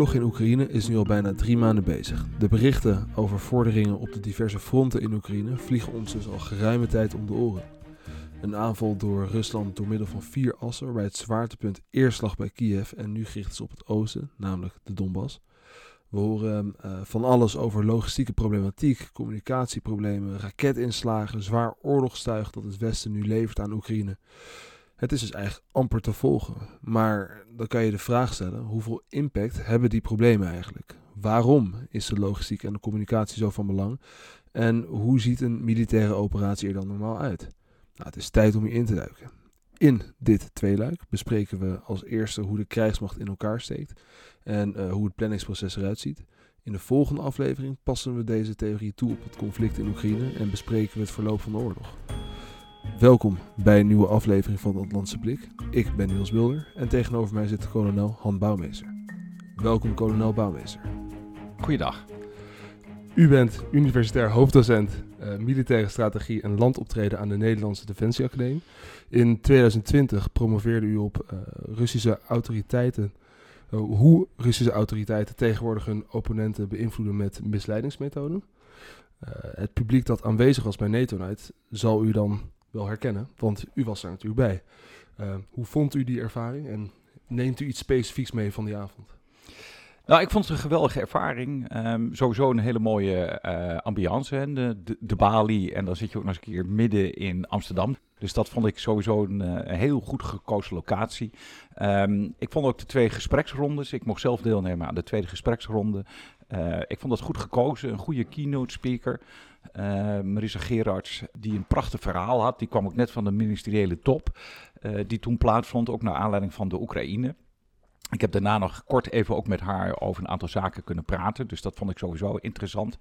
oorlog in Oekraïne is nu al bijna drie maanden bezig. De berichten over vorderingen op de diverse fronten in Oekraïne vliegen ons dus al geruime tijd om de oren. Een aanval door Rusland door middel van vier assen, waarbij het zwaartepunt eerst lag bij Kiev en nu gericht is op het oosten, namelijk de Donbass. We horen uh, van alles over logistieke problematiek, communicatieproblemen, raketinslagen, zwaar oorlogstuig dat het Westen nu levert aan Oekraïne. Het is dus eigenlijk amper te volgen. Maar dan kan je de vraag stellen: hoeveel impact hebben die problemen eigenlijk? Waarom is de logistiek en de communicatie zo van belang? En hoe ziet een militaire operatie er dan normaal uit? Nou, het is tijd om in te duiken. In dit tweeluik bespreken we als eerste hoe de krijgsmacht in elkaar steekt en uh, hoe het planningsproces eruit ziet. In de volgende aflevering passen we deze theorie toe op het conflict in Oekraïne en bespreken we het verloop van de oorlog. Welkom bij een nieuwe aflevering van de Atlantische Blik. Ik ben Niels Mulder en tegenover mij zit kolonel Han Bouwmeester. Welkom kolonel Bouwmeester. Goeiedag. U bent universitair hoofddocent uh, militaire strategie en landoptreden aan de Nederlandse Defensieacademie. In 2020 promoveerde u op uh, Russische autoriteiten uh, hoe Russische autoriteiten tegenwoordig hun opponenten beïnvloeden met misleidingsmethoden. het publiek dat aanwezig was bij NATO Night zal u dan wel herkennen, want u was daar natuurlijk bij. Uh, hoe vond u die ervaring en neemt u iets specifieks mee van die avond? Nou, ik vond het een geweldige ervaring. Um, sowieso een hele mooie uh, ambiance, hè? De, de, Bali. En dan zit je ook nog eens een keer midden in Amsterdam. Dus dat vond ik sowieso een, uh, heel goed gekozen locatie. Um, ik vond ook de twee gespreksrondes. Ik mocht zelf deelnemen aan de tweede gespreksronde. Ik vond dat goed gekozen. Een goede keynote speaker. Uh, Marisa Gerards, die een prachtig verhaal had. Die kwam ook net van de ministeriële top, uh, die toen plaatsvond, ook naar aanleiding van de Oekraïne. Ik heb daarna nog kort even ook met haar over een aantal zaken kunnen praten. Dus dat vond ik sowieso interessant.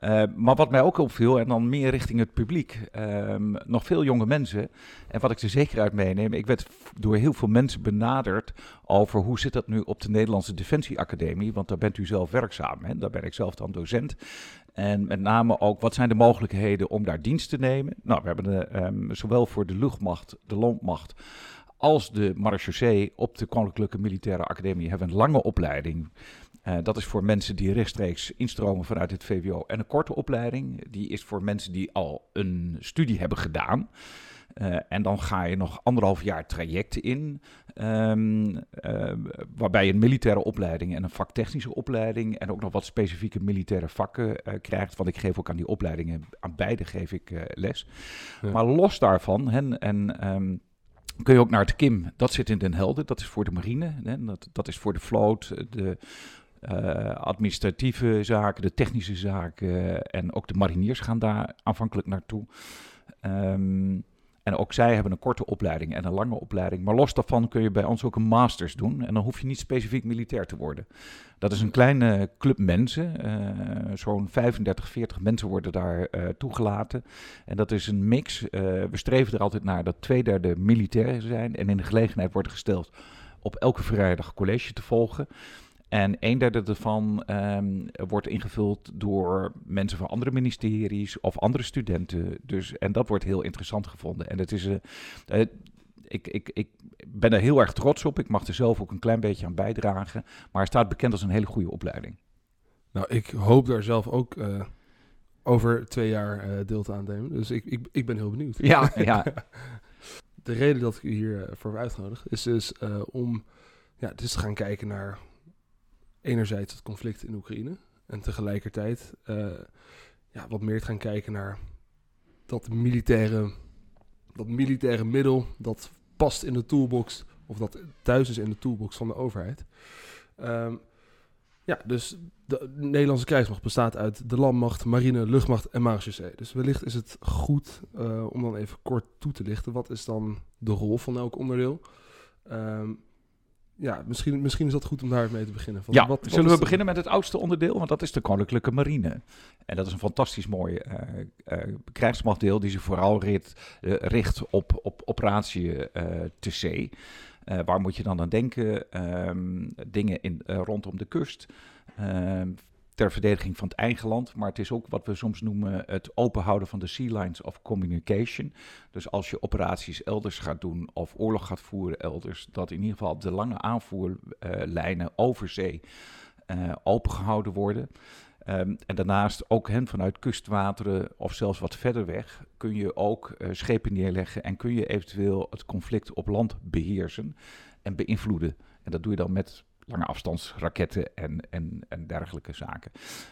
Uh, maar wat mij ook opviel, en dan meer richting het publiek, um, nog veel jonge mensen. En wat ik er zeker uit meeneem, ik werd door heel veel mensen benaderd over hoe zit dat nu op de Nederlandse Defensieacademie. Want daar bent u zelf werkzaam. Hè? Daar ben ik zelf dan docent. En met name ook, wat zijn de mogelijkheden om daar dienst te nemen? Nou, we hebben de, um, zowel voor de luchtmacht, de landmacht als de marechaussee op de Koninklijke Militaire Academie hebben een lange opleiding. Uh, dat is voor mensen die rechtstreeks instromen vanuit het VWO. En een korte opleiding, die is voor mensen die al een studie hebben gedaan. Uh, en dan ga je nog anderhalf jaar trajecten in, um, uh, waarbij je een militaire opleiding en een vaktechnische opleiding en ook nog wat specifieke militaire vakken uh, krijgt. Want ik geef ook aan die opleidingen, aan beide geef ik les. Ja. Maar los daarvan, hen, en um, kun je ook naar het KIM, dat zit in Den Helder, dat is voor de marine, hè, dat, dat is voor de vloot, de administratieve zaken, de technische zaken en ook de mariniers gaan daar aanvankelijk naartoe. Um, en ook zij hebben een korte opleiding en een lange opleiding. Maar los daarvan kun je bij ons ook een masters doen. En dan hoef je niet specifiek militair te worden. Dat is een kleine club mensen. Uh, Zo'n 35, 40 mensen worden daar uh, toegelaten. En dat is een mix. Uh, we streven er altijd naar dat twee derde militair zijn. En in de gelegenheid wordt gesteld op elke vrijdag college te volgen. En een derde ervan um, wordt ingevuld door mensen van andere ministeries of andere studenten. Dus, en dat wordt heel interessant gevonden. En het is, uh, uh, ik, ik, ik ben er heel erg trots op. Ik mag er zelf ook een klein beetje aan bijdragen. Maar hij staat bekend als een hele goede opleiding. Nou, ik hoop daar zelf ook uh, over twee jaar deel te aannemen. Dus ik, ik, ik ben heel benieuwd. Ja, ja. De reden dat ik u hier voor heb uitgenodigd is dus om ja, dus te gaan kijken naar enerzijds het conflict in Oekraïne en tegelijkertijd uh, ja, wat meer te gaan kijken naar dat militaire, dat militaire middel dat past in de toolbox of dat thuis is in de toolbox van de overheid. Um, ja, dus de Nederlandse krijgsmacht bestaat uit de landmacht, marine, luchtmacht en marechaussee. Dus wellicht is het goed uh, om dan even kort toe te lichten. Wat is dan de rol van elk onderdeel? Um, ja, misschien, misschien is dat goed om daar mee te beginnen. Van, ja, wat, wat zullen we beginnen met het oudste onderdeel? Want dat is de Koninklijke Marine. En dat is een fantastisch mooi uh, uh, krijgsmachtdeel die zich vooral richt, uh, richt op, op operatie te zee. waar moet je dan aan denken? Um, dingen in, rondom de kust. Ter verdediging van het eigen land. Maar het is ook wat we soms noemen het openhouden van de sea lines of communication. Dus als je operaties elders gaat doen of oorlog gaat voeren elders, dat in ieder geval de lange aanvoerlijnen over zee uh, opengehouden worden. Ehm, en daarnaast ook hen vanuit kustwateren of zelfs wat verder weg kun je ook uh, schepen neerleggen en kun je eventueel het conflict op land beheersen en beïnvloeden. En dat doe je dan met lange afstandsraketten en, en, en dergelijke zaken.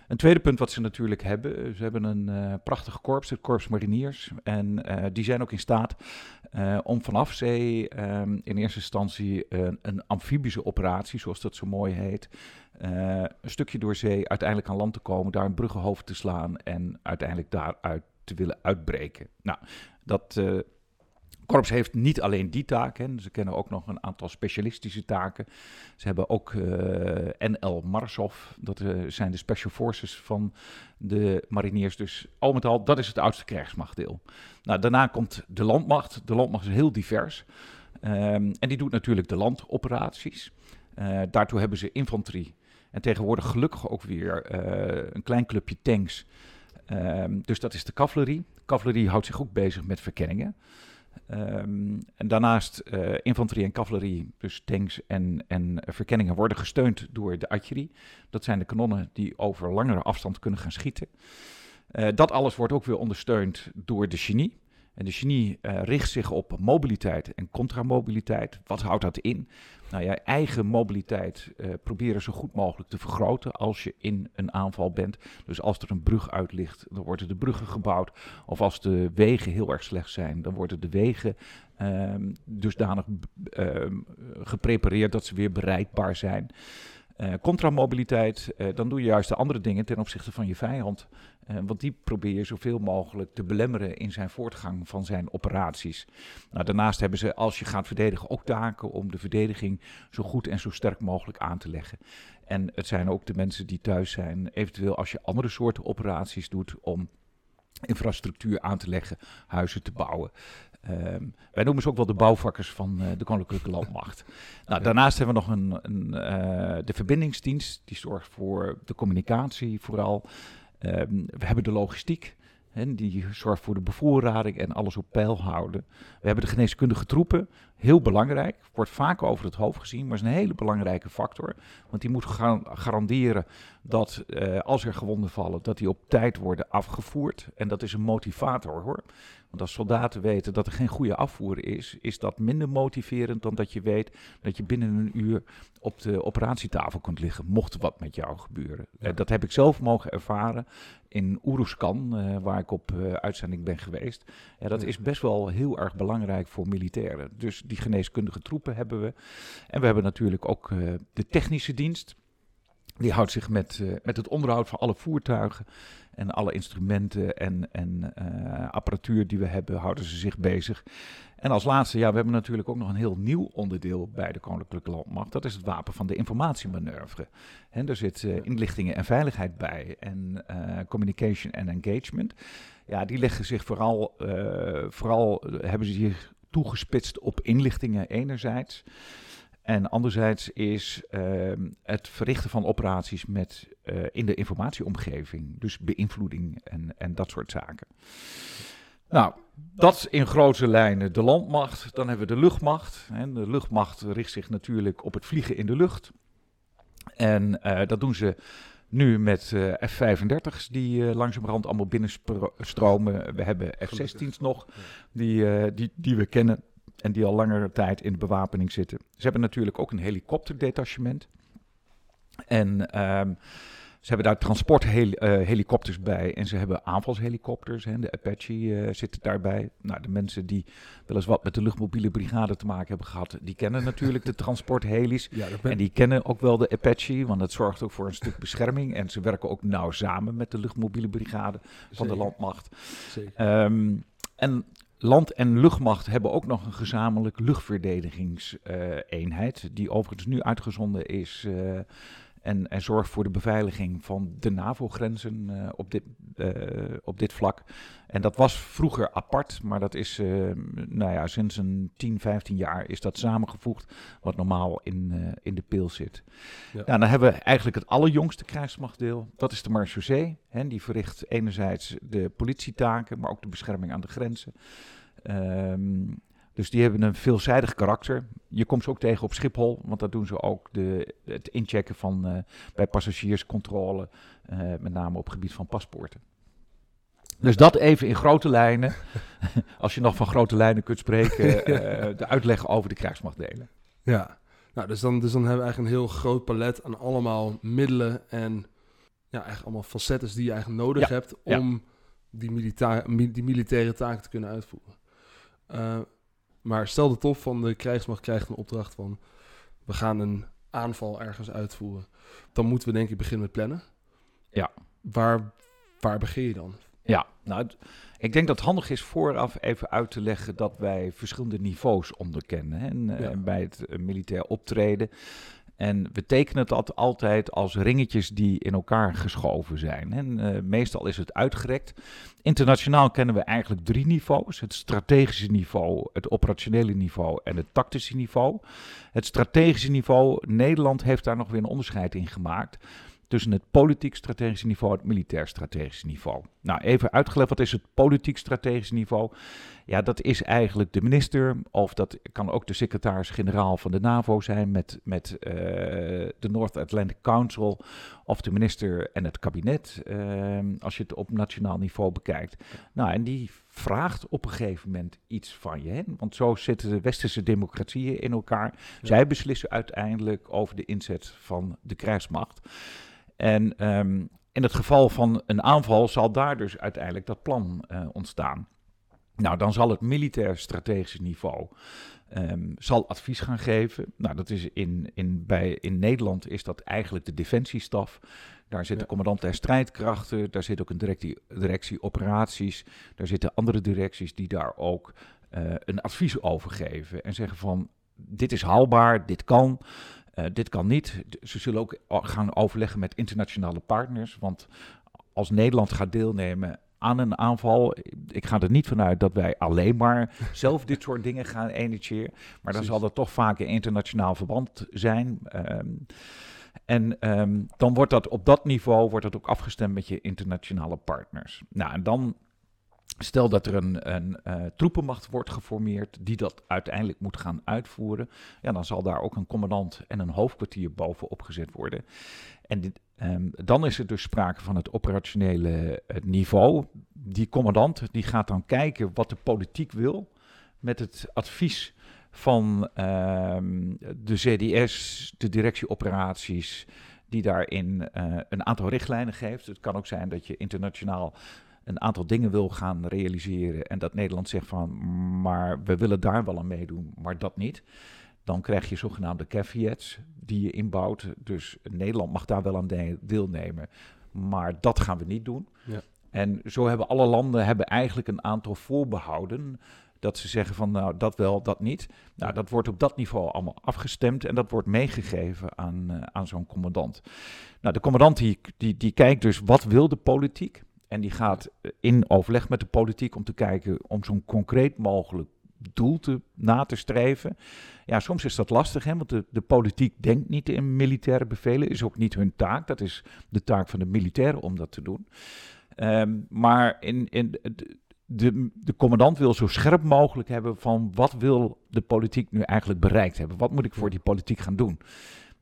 Een tweede punt wat ze natuurlijk hebben, ze hebben een uh, prachtig korps, het Korps Mariniers. En uh, die zijn ook in staat om vanaf zee um, in eerste instantie een, een amfibische operatie, zoals dat zo mooi heet, een stukje door zee uiteindelijk aan land te komen, daar een bruggenhoofd te slaan en uiteindelijk daaruit te willen uitbreken. Nou, dat Korps heeft niet alleen die taken, ze kennen ook nog een aantal specialistische taken. Ze hebben ook uh, NL Marsov, dat uh, zijn de special forces van de mariniers. Dus al met al, dat is het oudste krijgsmachtdeel. Nou, daarna komt de landmacht. De landmacht is heel divers. Um, en die doet natuurlijk de landoperaties. Uh, daartoe hebben ze infanterie. En tegenwoordig gelukkig ook weer een klein clubje tanks. Um, dus dat is de cavalerie. Cavalerie houdt zich ook bezig met verkenningen. Um, en daarnaast uh, infanterie en cavalerie, dus tanks en, en verkenningen, worden gesteund door de artillerie. Dat zijn de kanonnen die over langere afstand kunnen gaan schieten. Uh, dat alles wordt ook weer ondersteund door de genie. En de genie uh, richt zich op mobiliteit en contramobiliteit. Wat houdt dat in? Nou ja, eigen mobiliteit uh, proberen zo goed mogelijk te vergroten als je in een aanval bent. Dus als er een brug uit ligt, dan worden de bruggen gebouwd. Of als de wegen heel erg slecht zijn, dan worden de wegen um, dusdanig um, geprepareerd dat ze weer bereikbaar zijn. Uh, contramobiliteit, uh, dan doe je juist de andere dingen ten opzichte van je vijand. Uh, want die probeer je zoveel mogelijk te belemmeren in zijn voortgang van zijn operaties. Nou, daarnaast hebben ze, als je gaat verdedigen, ook taken om de verdediging zo goed en zo sterk mogelijk aan te leggen. En het zijn ook de mensen die thuis zijn, eventueel als je andere soorten operaties doet om infrastructuur aan te leggen, huizen te bouwen. Um, wij noemen ze ook wel de bouwvakkers van uh, de Koninklijke Landmacht. nou, daarnaast hebben we nog een, een uh, de verbindingsdienst, die zorgt voor de communicatie vooral. Um, we hebben de logistiek, hè, die zorgt voor de bevoorrading en alles op peil houden. We hebben de geneeskundige troepen, heel belangrijk, wordt vaak over het hoofd gezien, maar is een hele belangrijke factor. Want die moet garanderen dat uh, als er gewonden vallen, dat die op tijd worden afgevoerd. En dat is een motivator hoor. Want als soldaten weten dat er geen goede afvoer is, is dat minder motiverend dan dat je weet dat je binnen een uur op de operatietafel kunt liggen, mocht er wat met jou gebeuren. Ja. Uh, dat heb ik zelf mogen ervaren in Oeruzkan, uh, waar ik op uitzending ben geweest. Dat is best wel heel erg belangrijk voor militairen. Dus die geneeskundige troepen hebben we. En we hebben natuurlijk ook de technische dienst. Die houdt zich met, uh, met het onderhoud van alle voertuigen en alle instrumenten en, en uh, apparatuur die we hebben, houden ze zich bezig. En als laatste, ja, we hebben natuurlijk ook nog een heel nieuw onderdeel bij de Koninklijke Landmacht. Dat is het wapen van de informatiemanoeuvre. En er zit uh, inlichtingen en veiligheid bij en communication en engagement. Ja, die leggen zich vooral, vooral hebben ze zich toegespitst op inlichtingen enerzijds. En anderzijds is uh, het verrichten van operaties met, uh, in de informatieomgeving, dus beïnvloeding en, en dat soort zaken. Nou, dat in grote lijnen de landmacht. Dan hebben we de luchtmacht. En de luchtmacht richt zich natuurlijk op het vliegen in de lucht. En uh, dat doen ze nu met uh, F-35's die uh, langzamerhand allemaal binnenstromen. We hebben F-16's nog, die, uh, die, die we kennen en die al langere tijd in de bewapening zitten. Ze hebben natuurlijk ook een helikopterdetachement. En um, ze hebben daar transporthelikopters uh, bij en ze hebben aanvalshelikopters. Hè. De Apache uh, zit daarbij. Nou, de mensen die wel eens wat met de luchtmobiele brigade te maken hebben gehad, die kennen natuurlijk de transporthelis. Ja, ben... En die kennen ook wel de Apache, want dat zorgt ook voor een stuk bescherming. En ze werken ook nauw samen met de luchtmobiele brigade van Zeker. de landmacht. Zeker. Um, en Land- en luchtmacht hebben ook nog een gezamenlijk luchtverdedigingseenheid, uh, die overigens nu uitgezonden is uh, en, en zorgt voor de beveiliging van de NAVO-grenzen uh, op, dit, op dit vlak. En dat was vroeger apart, maar dat is nou ja, sinds een 10, 15 jaar is dat samengevoegd, wat normaal in, in de pil zit. Ja. Nou, dan hebben we eigenlijk het allerjongste krijgsmachtdeel, dat is de marechaussee. Hè, die verricht enerzijds de politietaken, maar ook de bescherming aan de grenzen. Um, Dus die hebben een veelzijdig karakter. Je komt ze ook tegen op Schiphol, want daar doen ze ook de, het inchecken van uh, bij passagierscontrole, uh, met name op het gebied van paspoorten. Dus dat even in grote lijnen, als je nog van grote lijnen kunt spreken, uh, de uitleg over de krijgsmachtdelen. Ja, nou, dus, dan, dus dan hebben we eigenlijk een heel groot palet aan allemaal middelen en ja, eigenlijk allemaal facetten die je eigenlijk nodig hebt om die, militaire, die militaire taken te kunnen uitvoeren. Maar stel de top van de krijgsmacht krijgt een opdracht van... we gaan een aanval ergens uitvoeren. Dan moeten we denk ik beginnen met plannen. Ja. Waar, waar begin je dan? Ja, nou, ik denk dat het handig is vooraf even uit te leggen dat wij verschillende niveaus onderkennen. Hè? En, eh, bij het uh, militair optreden en we tekenen het altijd als ringetjes die in elkaar geschoven zijn. En uh, meestal is het uitgerekt. Internationaal kennen we eigenlijk drie niveaus: het strategische niveau, het operationele niveau en het tactische niveau. Het strategische niveau, Nederland heeft daar nog weer een onderscheid in gemaakt tussen het politiek-strategische niveau en het militair-strategische niveau. Nou, even uitgelegd, wat is het politiek-strategische niveau? Ja, dat is eigenlijk de minister, of dat kan ook de secretaris-generaal van de NAVO zijn met, met uh, de North Atlantic Council, of de minister en het kabinet, uh, als je het op nationaal niveau bekijkt. Nou, en die vraagt op een gegeven moment iets van je. Hè? Want zo zitten de westerse democratieën in elkaar. Zij beslissen uiteindelijk over de inzet van de krijgsmacht. En um, in het geval van een aanval zal daar dus uiteindelijk dat plan uh, ontstaan. Nou, dan zal het militair strategische niveau um, zal advies gaan geven. Nou, dat is in, in, bij, in Nederland is dat eigenlijk de defensiestaf. Daar zit ja. de commandant der strijdkrachten, daar zit ook een directie, directie operaties, daar zitten andere directies die daar ook uh, een advies over geven en zeggen van dit is haalbaar, dit kan. Uh, dit kan niet. Ze zullen ook gaan overleggen met internationale partners. Want als Nederland gaat deelnemen aan een aanval. Ik ga er niet vanuit dat wij alleen maar zelf dit soort dingen gaan initiëren. Maar dan zal dat toch vaak een internationaal verband zijn. Um, en um, dan wordt dat op dat niveau wordt dat ook afgestemd met je internationale partners. Nou, en dan Stel dat er een, een uh, troepenmacht wordt geformeerd die dat uiteindelijk moet gaan uitvoeren. Ja, dan zal daar ook een commandant en een hoofdkwartier bovenop gezet worden. En um, dan is er dus sprake van het operationele uh, niveau. Die commandant die gaat dan kijken wat de politiek wil met het advies van um, de CDS, de directieoperaties, die daarin uh, een aantal richtlijnen geeft. Het kan ook zijn dat je internationaal een aantal dingen wil gaan realiseren en dat Nederland zegt van, maar we willen daar wel aan meedoen, maar dat niet. Dan krijg je zogenaamde caveats die je inbouwt. Dus Nederland mag daar wel aan de deelnemen, maar dat gaan we niet doen. Ja. En zo hebben alle landen hebben eigenlijk een aantal voorbehouden dat ze zeggen van nou dat wel, dat niet. Nou, dat wordt op dat niveau allemaal afgestemd en dat wordt meegegeven aan, uh, aan zo'n commandant. Nou, de commandant die, die, die kijkt dus wat wil de politiek en die gaat in overleg met de politiek om te kijken om zo'n concreet mogelijk doel te, na te streven. Ja, soms is dat lastig, hè, want de, de politiek denkt niet in militaire bevelen, is ook niet hun taak. Dat is de taak van de militairen om dat te doen. Um, maar in, in de, de, de, commandant wil zo scherp mogelijk hebben van wat wil de politiek nu eigenlijk bereikt hebben? Wat moet ik voor die politiek gaan doen?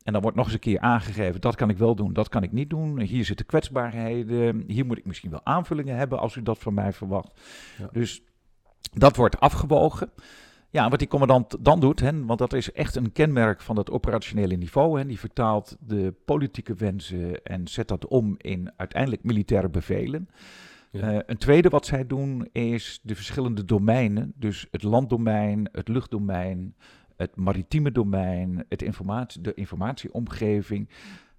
En dan wordt nog eens een keer aangegeven, dat kan ik wel doen, dat kan ik niet doen. Hier zitten kwetsbaarheden, hier moet ik misschien wel aanvullingen hebben als u dat van mij verwacht. Ja. Dus dat wordt afgewogen. Ja, wat die commandant dan doet, hè, want dat is echt een kenmerk van het operationele niveau. Hè, die vertaalt de politieke wensen en zet dat om in uiteindelijk militaire bevelen. Ja. Uh, een tweede wat zij doen is de verschillende domeinen, dus het landdomein, het luchtdomein, het maritieme domein, het informatie, de informatieomgeving.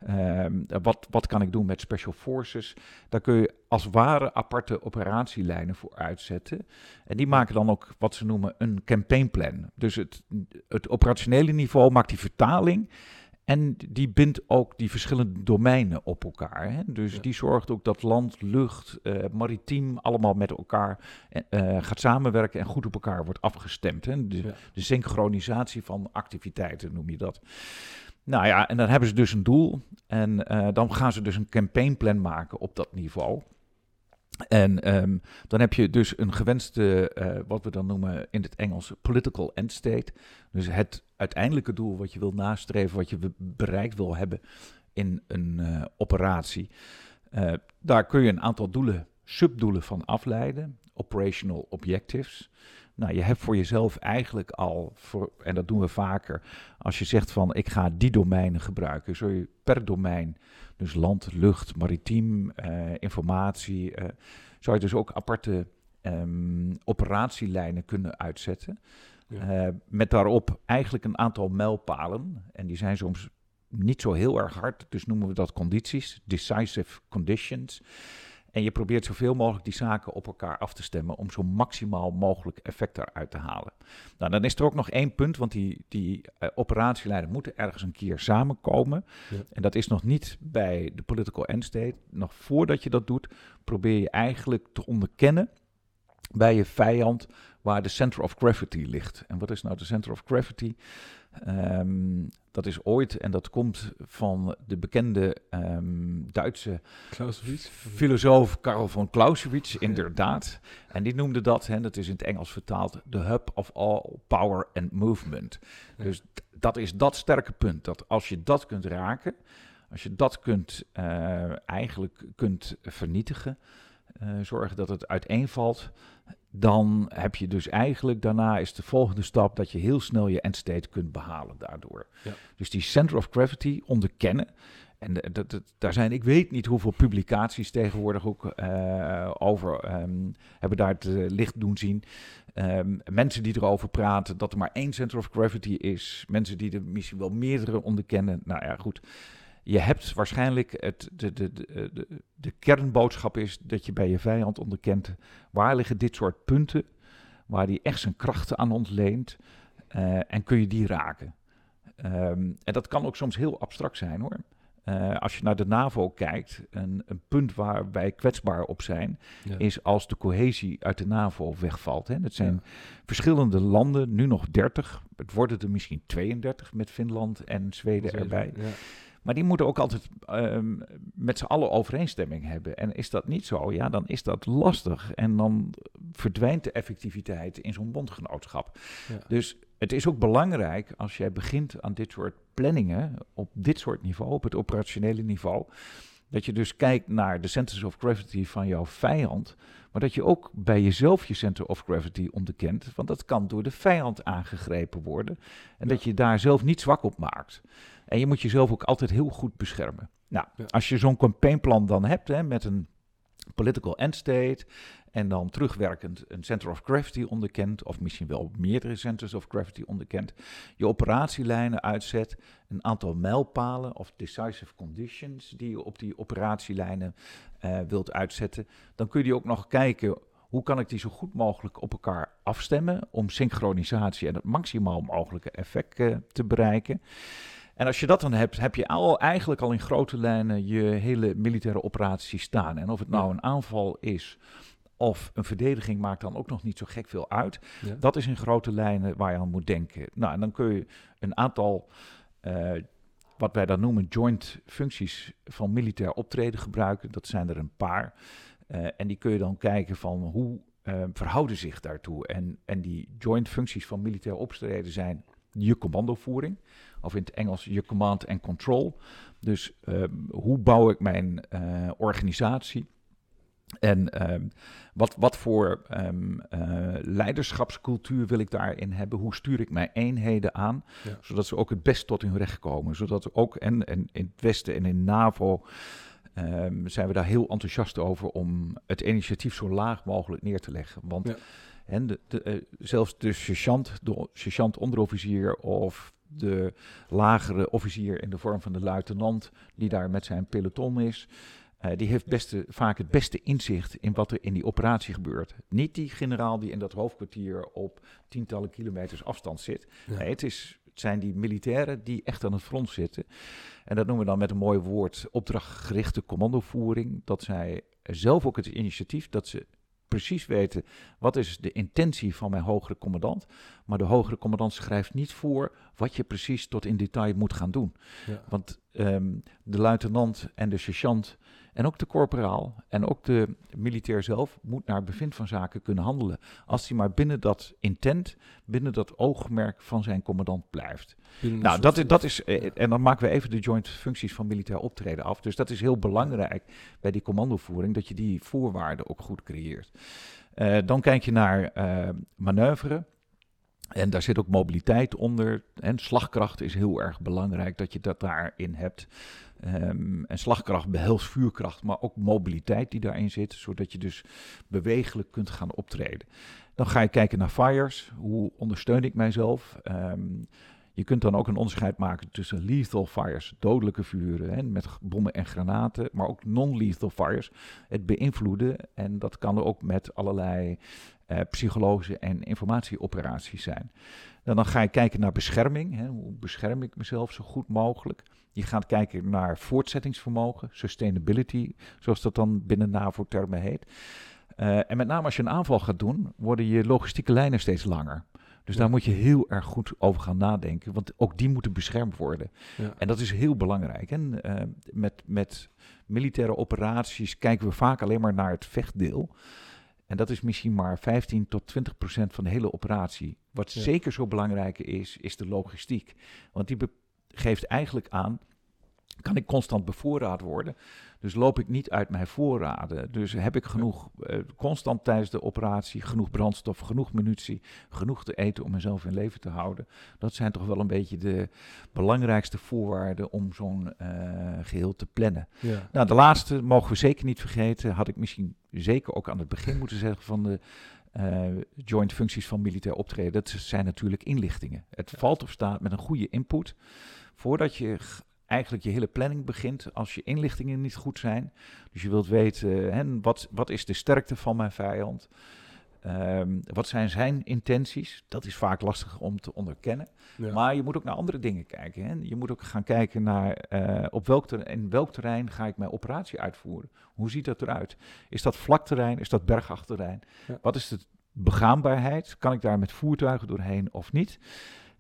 Um, wat, wat kan ik doen met special forces? Daar kun je als ware aparte operatielijnen voor uitzetten. En die maken dan ook wat ze noemen een campaignplan. Dus het, het operationele niveau maakt die vertaling. En die bindt ook die verschillende domeinen op elkaar. Hè? Dus ja. die zorgt ook dat land, lucht, uh, maritiem allemaal met elkaar uh, gaat samenwerken en goed op elkaar wordt afgestemd. Hè? De, ja. de, synchronisatie van activiteiten noem je dat. Nou ja, en dan hebben ze dus een doel. En uh, dan gaan ze dus een campaignplan maken op dat niveau. En ehm, dan heb je dus een gewenste, eh, wat we dan noemen in het Engels, political end state. Dus het uiteindelijke doel wat je wil nastreven, wat je bereikt wil hebben in een uh, operatie. Uh, daar kun je een aantal doelen, subdoelen van afleiden, operational objectives. Nou, je hebt voor jezelf eigenlijk al, voor, en dat doen we vaker, als je zegt van ik ga die domeinen gebruiken, zul je per domein, dus land, lucht, maritiem, uh, informatie, uh, zou je dus ook aparte um, operatielijnen kunnen uitzetten. Ja. Uh, met daarop eigenlijk een aantal mijlpalen, en die zijn soms niet zo heel erg hard, dus noemen we dat condities, decisive conditions. En je probeert zoveel mogelijk die zaken op elkaar af te stemmen om zo maximaal mogelijk effect eruit te halen. Nou, dan is er ook nog één punt, want die, die uh, operatielijnen moeten ergens een keer samenkomen. Ja. En dat is nog niet bij de political end state. Nog voordat je dat doet, probeer je eigenlijk te onderkennen bij je vijand waar de center of gravity ligt. En wat is nou de center of gravity? Um, dat is ooit, en dat komt van de bekende um, Duitse filosoof Karl von Clausewitz, inderdaad. En die noemde dat, en dat is in het Engels vertaald, the hub of all power and movement. Dus dat is dat sterke punt, dat als je dat kunt raken, als je dat kunt, uh, eigenlijk kunt vernietigen, uh, zorgen dat het uiteenvalt, dan heb je dus eigenlijk daarna is de volgende stap dat je heel snel je end state kunt behalen daardoor. Ja. Dus die center of gravity onderkennen. En dat, dat, daar zijn, ik weet niet hoeveel publicaties tegenwoordig ook uh, over um, hebben daar het uh, licht doen zien. Um, mensen die erover praten dat er maar één center of gravity is. Mensen die er misschien wel meerdere onderkennen. Nou ja, goed je hebt waarschijnlijk het, de, de, de, de, de kernboodschap is dat je bij je vijand onderkent waar liggen dit soort punten, waar die echt zijn krachten aan ontleent uh, en kun je die raken. Um, en dat kan ook soms heel abstract zijn hoor. Uh, als je naar de NAVO kijkt, een, een, punt waar wij kwetsbaar op zijn, ja. is als de cohesie uit de NAVO wegvalt. Hè. Het zijn ja. verschillende landen, nu nog 30, het worden er misschien 32 met Finland en Zweden erbij. Ja. Maar die moeten ook altijd um, met z'n allen overeenstemming hebben. En is dat niet zo, ja, dan is dat lastig. En dan verdwijnt de effectiviteit in zo'n bondgenootschap. Ja. Dus het is ook belangrijk als jij begint aan dit soort planningen, op dit soort niveau, op het operationele niveau, dat je dus kijkt naar de centers of gravity van jouw vijand, maar dat je ook bij jezelf je center of gravity onderkent, want dat kan door de vijand aangegrepen worden. En ja. dat je daar zelf niet zwak op maakt. En je moet jezelf ook altijd heel goed beschermen. Nou, ja. als je zo'n campaignplan dan hebt hè, met een political end state en dan terugwerkend een center of gravity onderkent, of misschien wel meerdere centers of gravity onderkent, je operatielijnen uitzet, een aantal mijlpalen of decisive conditions die je op die operatielijnen uh, wilt uitzetten, dan kun je ook nog kijken hoe kan ik die zo goed mogelijk op elkaar afstemmen om synchronisatie en het maximaal mogelijke effect uh, te bereiken. En als je dat dan hebt, heb je al, eigenlijk al in grote lijnen je hele militaire operatie staan. En of het nou een aanval is of een verdediging maakt dan ook nog niet zo gek veel uit. Ja. Dat is in grote lijnen waar je aan moet denken. Nou, en dan kun je een aantal, uh, wat wij dan noemen, joint functies van militair optreden gebruiken. Dat zijn er een paar. Uh, en die kun je dan kijken van hoe uh, verhouden zich daartoe. En, en die joint functies van militair optreden zijn je commandovoering, of in het Engels je command and control. Dus um, hoe bouw ik mijn uh, organisatie? En um, wat, wat voor um, uh, leiderschapscultuur wil ik daarin hebben? Hoe stuur ik mijn eenheden aan? Ja. Zodat ze ook het best tot hun recht komen. Zodat ook, en, en in het Westen en in NAVO, um, zijn we daar heel enthousiast over om het initiatief zo laag mogelijk neer te leggen. Want ja. En de, de, uh, zelfs de sergeant, de sergeant onderofficier of de lagere officier in de vorm van de luitenant, die daar met zijn peloton is, uh, die heeft beste, vaak het beste inzicht in wat er in die operatie gebeurt. Niet die generaal die in dat hoofdkwartier op tientallen kilometers afstand zit. Ja. Nee, het, is, het zijn die militairen die echt aan het front zitten. En dat noemen we dan met een mooi woord opdrachtgerichte commandovoering. Dat zij zelf ook het initiatief, dat ze precies weten wat is de intentie van mijn hogere commandant. Maar de hogere commandant schrijft niet voor wat je precies tot in detail moet gaan doen. Ja. Want ehm, de luitenant en de sergeant en ook de corporaal en ook de militair zelf moet naar bevind van zaken kunnen handelen. Als hij maar binnen dat intent, binnen dat oogmerk van zijn commandant blijft. Nou, dat, is, dat is, eh, en dan maken we even de joint functies van militair optreden af. Dus dat is heel belangrijk bij die commandovoering, dat je die voorwaarden ook goed creëert. Uh, dan kijk je naar uh, manoeuvre. En daar zit ook mobiliteit onder. En slagkracht is heel erg belangrijk dat je dat daarin hebt. Um, en slagkracht behelst vuurkracht, maar ook mobiliteit die daarin zit, zodat je dus bewegelijk kunt gaan optreden. Dan ga je kijken naar fires. Hoe ondersteun ik mijzelf? Um, je kunt dan ook een onderscheid maken tussen lethal fires, dodelijke vuren hè, met bommen en granaten, maar ook non-lethal fires, het beïnvloeden. En dat kan ook met allerlei eh, psychologische en informatieoperaties zijn. Dan, dan ga je kijken naar bescherming. Hè, hoe bescherm ik mezelf zo goed mogelijk? Je gaat kijken naar voortzettingsvermogen, sustainability, zoals dat dan binnen NAVO-termen heet. Uh, en met name als je een aanval gaat doen, worden je logistieke lijnen steeds langer. Dus daar moet je heel erg goed over gaan nadenken, want ook die moeten beschermd worden. Ja. En dat is heel belangrijk. En uh, met, met militaire operaties kijken we vaak alleen maar naar het vechtdeel. En dat is misschien maar 15 tot 20 procent van de hele operatie. Wat ja. zeker zo belangrijk is, is de logistiek. Want die geeft eigenlijk aan, kan ik constant bevoorraad worden? Dus loop ik niet uit mijn voorraden. Dus heb ik genoeg, uh, constant tijdens de operatie, genoeg brandstof, genoeg munitie, genoeg te eten om mezelf in leven te houden. Dat zijn toch wel een beetje de belangrijkste voorwaarden om zo'n uh, geheel te plannen. Ja. Nou, de laatste mogen we zeker niet vergeten. Had ik misschien zeker ook aan het begin moeten zeggen van de uh, joint functies van militair optreden. Dat zijn natuurlijk inlichtingen. Het ja. valt of staat met een goede input. Voordat je eigenlijk je hele planning begint als je inlichtingen niet goed zijn. Dus je wilt weten, hè, wat, wat is de sterkte van mijn vijand? Um, wat zijn zijn intenties? Dat is vaak lastig om te onderkennen. Ja. Maar je moet ook naar andere dingen kijken. Hè? Je moet ook gaan kijken naar uh, op welk terrein, in welk terrein ga ik mijn operatie uitvoeren? Hoe ziet dat eruit? Is dat vlak terrein? Is dat bergachterrein? Ja. Wat is de begaanbaarheid? Kan ik daar met voertuigen doorheen of niet?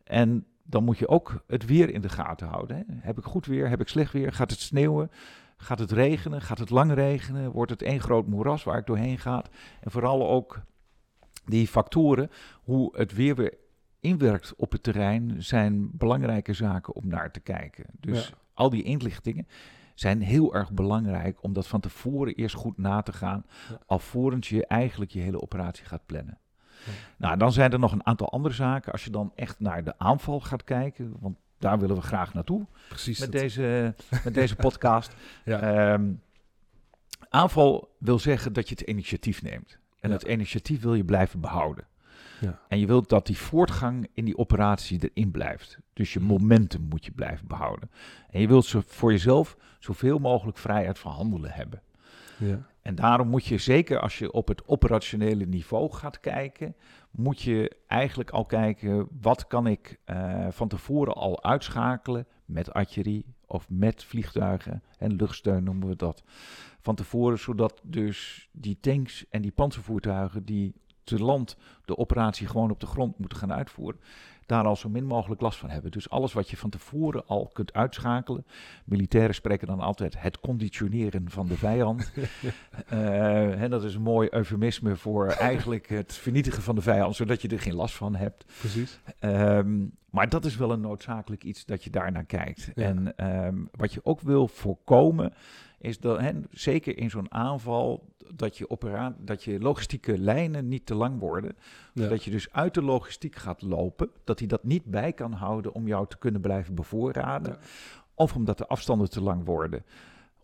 En dan moet je ook het weer in de gaten houden. Hè. Heb ik goed weer? Heb ik slecht weer? Gaat het sneeuwen? Gaat het regenen? Gaat het lang regenen? Wordt het één groot moeras waar ik doorheen ga? En vooral ook die factoren, hoe het weer weer inwerkt op het terrein, zijn belangrijke zaken om naar te kijken. Dus ja. al die inlichtingen zijn heel erg belangrijk om dat van tevoren eerst goed na te gaan, ja. alvorens je eigenlijk je hele operatie gaat plannen. Nou, dan zijn er nog een aantal andere zaken. Als je dan echt naar de aanval gaat kijken, want daar willen we graag naartoe. Precies. Met, deze, met deze podcast. ja. um, aanval wil zeggen dat je het initiatief neemt. En ja. het initiatief wil je blijven behouden. Ja. En je wilt dat die voortgang in die operatie erin blijft. Dus je momentum moet je blijven behouden. En je wilt zo voor jezelf zoveel mogelijk vrijheid van handelen hebben. Ja. En daarom moet je, zeker als je op het operationele niveau gaat kijken, moet je eigenlijk al kijken, wat kan ik uh, van tevoren al uitschakelen met artillerie of met vliegtuigen en luchtsteun noemen we dat. Van tevoren, zodat dus die tanks en die panzervoertuigen die te land de operatie gewoon op de grond moeten gaan uitvoeren, daar al zo min mogelijk last van hebben. Dus alles wat je van tevoren al kunt uitschakelen. Militairen spreken dan altijd het conditioneren van de vijand. uh, en dat is een mooi eufemisme voor eigenlijk het vernietigen van de vijand, zodat je er geen last van hebt. Precies. Um, maar dat is wel een noodzakelijk iets dat je daar naar kijkt. Ja. En um, wat je ook wil voorkomen, is dat, hè, zeker in zo'n aanval, dat je, opera dat je logistieke lijnen niet te lang worden. Ja. Zodat je dus uit de logistiek gaat lopen, dat hij dat niet bij kan houden om jou te kunnen blijven bevoorraden. Ja. Of omdat de afstanden te lang worden.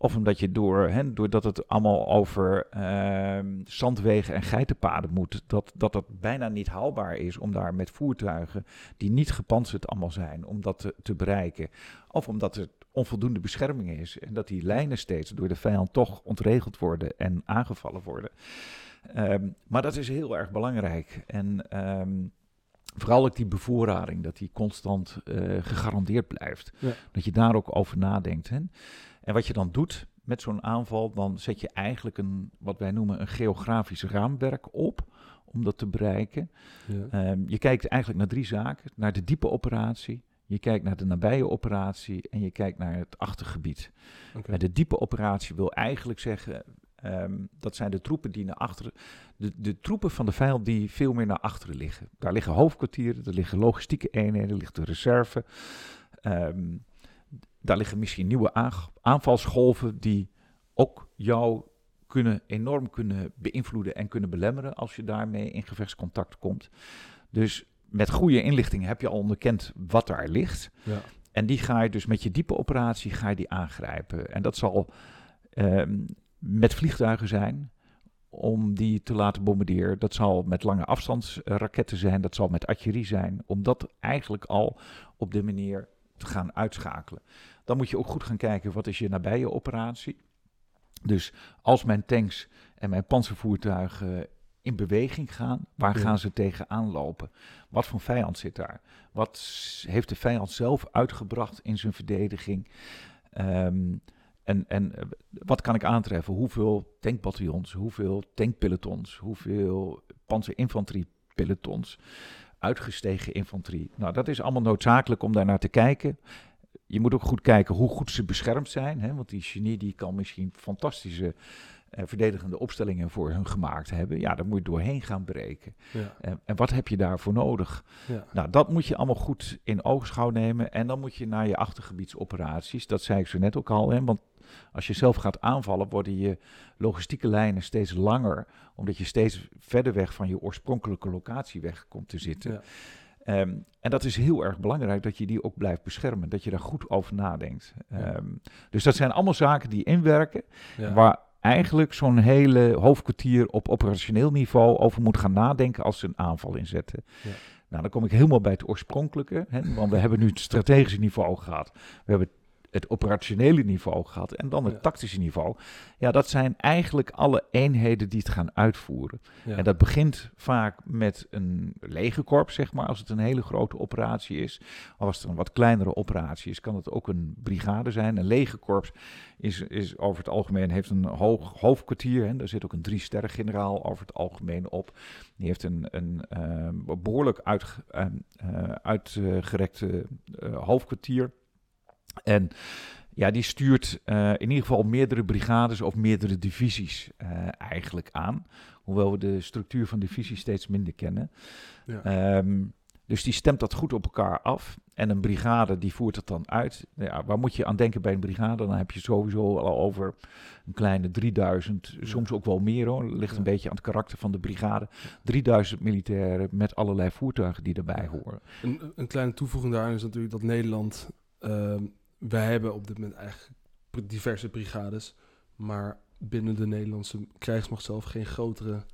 Of omdat je door, hè, doordat het allemaal over uh, zandwegen en geitenpaden moet, dat, dat dat bijna niet haalbaar is om daar met voertuigen die niet gepantserd allemaal zijn, om dat te, te bereiken. Of omdat er onvoldoende bescherming is en dat die lijnen steeds door de vijand toch ontregeld worden en aangevallen worden. Um, maar dat is heel erg belangrijk. En um, vooral ook die bevoorrading, dat die constant uh, gegarandeerd blijft. Ja. Dat je daar ook over nadenkt. Hè? En wat je dan doet met zo'n aanval, dan zet je eigenlijk een, wat wij noemen, een geografisch raamwerk op om dat te bereiken. Ja. Um, je kijkt eigenlijk naar drie zaken. Naar de diepe operatie, je kijkt naar de nabije operatie en je kijkt naar het achtergebied. En de diepe operatie wil eigenlijk zeggen, ehm, dat zijn de troepen die naar achteren, de, de troepen van de vijand die veel meer naar achteren liggen. Daar liggen hoofdkwartieren, er liggen logistieke eenheden, er ligt de reserve. Ehm, daar liggen misschien nieuwe aanvalsgolven die ook jou kunnen, enorm kunnen beïnvloeden en kunnen belemmeren als je daarmee in gevechtscontact komt. Dus met goede inlichting heb je al onderkend wat daar ligt. Ja. En die ga je dus met je diepe operatie ga je die aangrijpen. En dat zal ehm, met vliegtuigen zijn om die te laten bombarderen. Dat zal met lange afstandsraketten zijn. Dat zal met artillerie zijn. Om dat eigenlijk al op de manier te gaan uitschakelen. Dan moet je ook goed gaan kijken wat is je nabije operatie. Dus als mijn tanks en mijn panzervoertuigen in beweging gaan, waar Ja. gaan ze tegenaan lopen? Wat voor vijand zit daar? Wat heeft de vijand zelf uitgebracht in zijn verdediging? Ehm, en, en eh, wat kan ik aantreffen? Hoeveel tankbataljons, hoeveel tankpelotons, hoeveel panzerinfanteriepelotons, uitgestegen infanterie? Nou, dat is allemaal noodzakelijk om daar naar te kijken. Je moet ook goed kijken hoe goed ze beschermd zijn. Hè? Want die genie die kan misschien fantastische eh, verdedigende opstellingen voor hun gemaakt hebben. Ja, daar moet je doorheen gaan breken. Ja. En, en wat heb je daarvoor nodig? Ja. Nou, dat moet je allemaal goed in oogschouw nemen. En dan moet je naar je achtergebiedsoperaties. Dat zei ik zo net ook al. Hè? Want als je zelf gaat aanvallen, worden je logistieke lijnen steeds langer. Omdat je steeds verder weg van je oorspronkelijke locatie weg komt te zitten. Ja. Ehm, en dat is heel erg belangrijk dat je die ook blijft beschermen. Dat je daar goed over nadenkt. Ja. Ehm, dus dat zijn allemaal zaken die inwerken. Ja. Waar eigenlijk zo'n hele hoofdkwartier op operationeel niveau over moet gaan nadenken als ze een aanval inzetten. Ja. Nou, dan kom ik helemaal bij het oorspronkelijke. Hè, want we hebben nu het strategische niveau gehad. We hebben het operationele niveau gehad en dan het Ja. tactische niveau. Ja, dat zijn eigenlijk alle eenheden die het gaan uitvoeren. Ja. En dat begint vaak met een legerkorps, zeg maar, als het een hele grote operatie is. Of als het een wat kleinere operatie is, kan het ook een brigade zijn. Een legerkorps is, is over het algemeen heeft een hoog hoofdkwartier. Hè. Daar zit ook een drie-sterren generaal over het algemeen op. Die heeft een, een eh, behoorlijk uitge- eh, eh, uitgerekte hoofdkwartier. En ja, die stuurt eh, in ieder geval meerdere brigades of meerdere divisies eh, eigenlijk aan. Hoewel we de structuur van divisies steeds minder kennen. Ja. Ehm, dus die stemt dat goed op elkaar af. En een brigade die voert het dan uit. Ja, waar moet je aan denken bij een brigade? Dan heb je sowieso al over een kleine 3000, soms ook wel meer hoor. Ligt een beetje aan het karakter van de brigade. 3000 militairen met allerlei voertuigen die erbij horen. Een, een kleine toevoeging daaraan is natuurlijk dat Nederland... ehm, wij hebben op dit moment eigenlijk diverse brigades... maar binnen de Nederlandse krijgsmacht zelf geen grotere...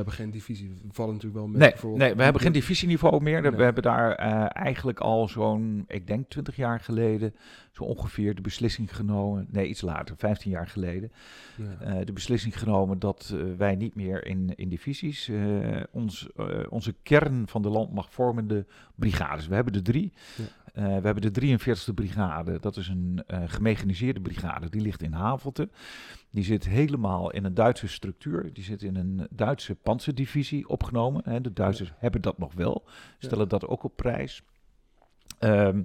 We hebben geen divisie. We vallen natuurlijk wel met Nee, bijvoorbeeld... nee, we hebben geen divisieniveau meer. Nee. We hebben daar eh, eigenlijk al zo'n, ik denk 20 jaar geleden, zo ongeveer de beslissing genomen. Nee, iets later, 15 jaar geleden. Ja. eh, de beslissing genomen dat eh, wij niet meer in, in divisies ons, onze kern van de landmacht vormende brigades. We hebben er drie. Ja. We hebben de 43e brigade. Dat is een eh, gemechaniseerde brigade. Die ligt in Havelte. Die zit helemaal in een Duitse structuur. Die zit in een Duitse panzerdivisie opgenomen. Hè. De Duitsers hebben dat nog wel. Stellen dat ook op prijs. Ehm,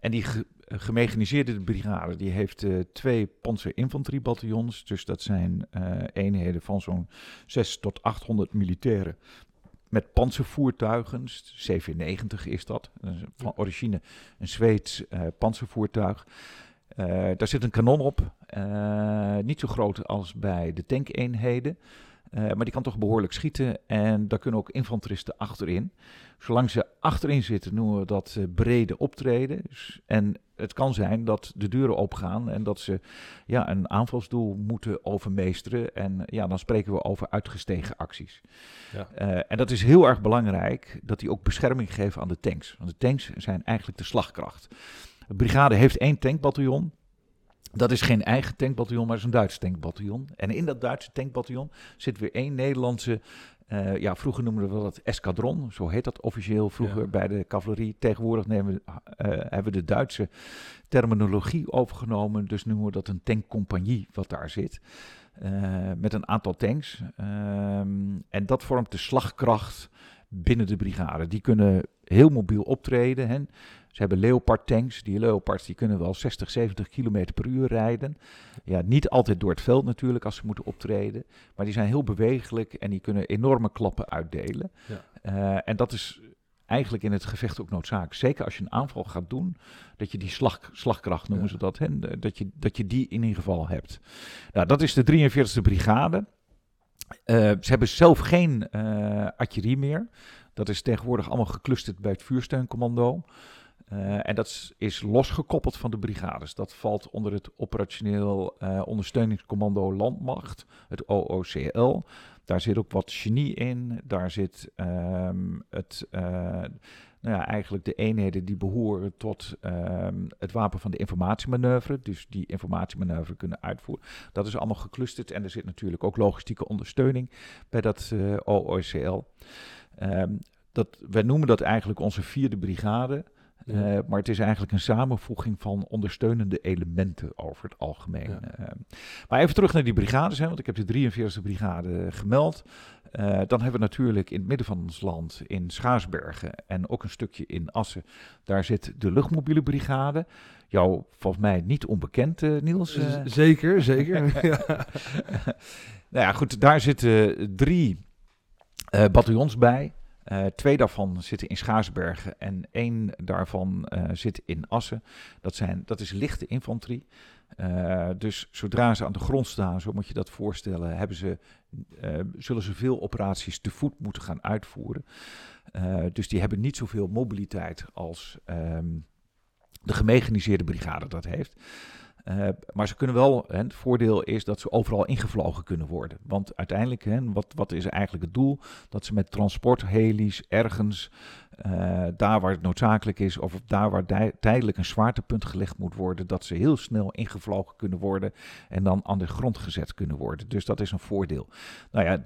en die ge- gemechaniseerde brigade die heeft eh, twee panzerinfanteriebataljons. Dus dat zijn eh, eenheden van zo'n 6 tot 800 militairen. Met panzervoertuigen, CV-90 is dat. Van origine een Zweeds eh panzervoertuig. Eh, daar zit een kanon op. eh, niet zo groot als bij de tankeenheden. Eh, maar die kan toch behoorlijk schieten. En daar kunnen ook infanteristen achterin. Zolang ze achterin zitten, noemen we dat brede optreden. Dus- en het kan zijn dat de deuren opgaan en dat ze ja, een aanvalsdoel moeten overmeesteren. En ja, dan spreken we over uitgestegen acties. Ja. En dat is heel erg belangrijk dat die ook bescherming geven aan de tanks. Want de tanks zijn eigenlijk de slagkracht. De brigade heeft één tankbataljon. Dat is geen eigen tankbataljon, maar is een Duits tankbataljon. En in dat Duitse tankbataljon zit weer één Nederlandse. eh, ja, vroeger noemden we dat escadron, zo heet dat officieel vroeger Ja. bij de cavalerie. Tegenwoordig nemen, we, eh, hebben we de Duitse terminologie overgenomen, dus noemen we dat een tankcompagnie wat daar zit. eh, met een aantal tanks. Ehm, en dat vormt de slagkracht binnen de brigade. Die kunnen heel mobiel optreden. Hè. Ze hebben Leopard tanks. Die Leopards die kunnen wel 60, 70 km per uur rijden. Ja, niet altijd door het veld natuurlijk als ze moeten optreden. Maar die zijn heel bewegelijk en die kunnen enorme klappen uitdelen. Ja. Eh, en dat is eigenlijk in het gevecht ook noodzakelijk. Zeker als je een aanval gaat doen, dat je die slag, slagkracht noemen Ja. ze dat, hè? Dat, je, dat je die in ieder geval hebt. Nou, dat is de 43e brigade. Eh, ze hebben zelf geen eh, artillerie meer. Dat is tegenwoordig allemaal geclusterd bij het vuursteuncommando. Eh, en dat is, losgekoppeld van de brigades. Dat valt onder het operationeel eh, ondersteuningscommando landmacht, het OOCL. Daar zit ook wat genie in. Daar zit ehm, het, eh, nou ja, eigenlijk de eenheden die behoren tot ehm, het wapen van de informatiemanoeuvre. Dus die informatiemanoeuvre kunnen uitvoeren. Dat is allemaal geclusterd. En er zit natuurlijk ook logistieke ondersteuning bij dat OOCL. Ehm, dat, wij noemen dat eigenlijk onze vierde brigade. Eh, maar het is eigenlijk een samenvoeging van ondersteunende elementen over het algemeen. Ja. Eh, maar even terug naar die brigades, hè, want ik heb de 43e brigade gemeld. Eh, dan hebben we natuurlijk in het midden van ons land, in Schaarsbergen en ook een stukje in Assen, daar zit de luchtmobiele brigade. Jou volgens mij niet onbekend, Niels. Zeker, zeker. ja. nou ja, goed, daar zitten drie bataljons bij. Eh, twee daarvan zitten in Schaarsbergen en één daarvan eh, zit in Assen. Dat, zijn, dat is lichte infanterie. Eh, dus zodra ze aan de grond staan, zo moet je dat voorstellen, hebben ze, zullen ze veel operaties te voet moeten gaan uitvoeren. Dus die hebben niet zoveel mobiliteit als ehm, de gemechaniseerde brigade dat heeft. Eh, maar ze kunnen wel, hè, het voordeel is dat ze overal ingevlogen kunnen worden. Want uiteindelijk, hè, wat, wat is eigenlijk het doel? Dat ze met transportheli's ergens, eh, daar waar het noodzakelijk is, of daar waar tijdelijk een zwaartepunt gelegd moet worden, dat ze heel snel ingevlogen kunnen worden en dan aan de grond gezet kunnen worden. Dus dat is een voordeel. Nou ja,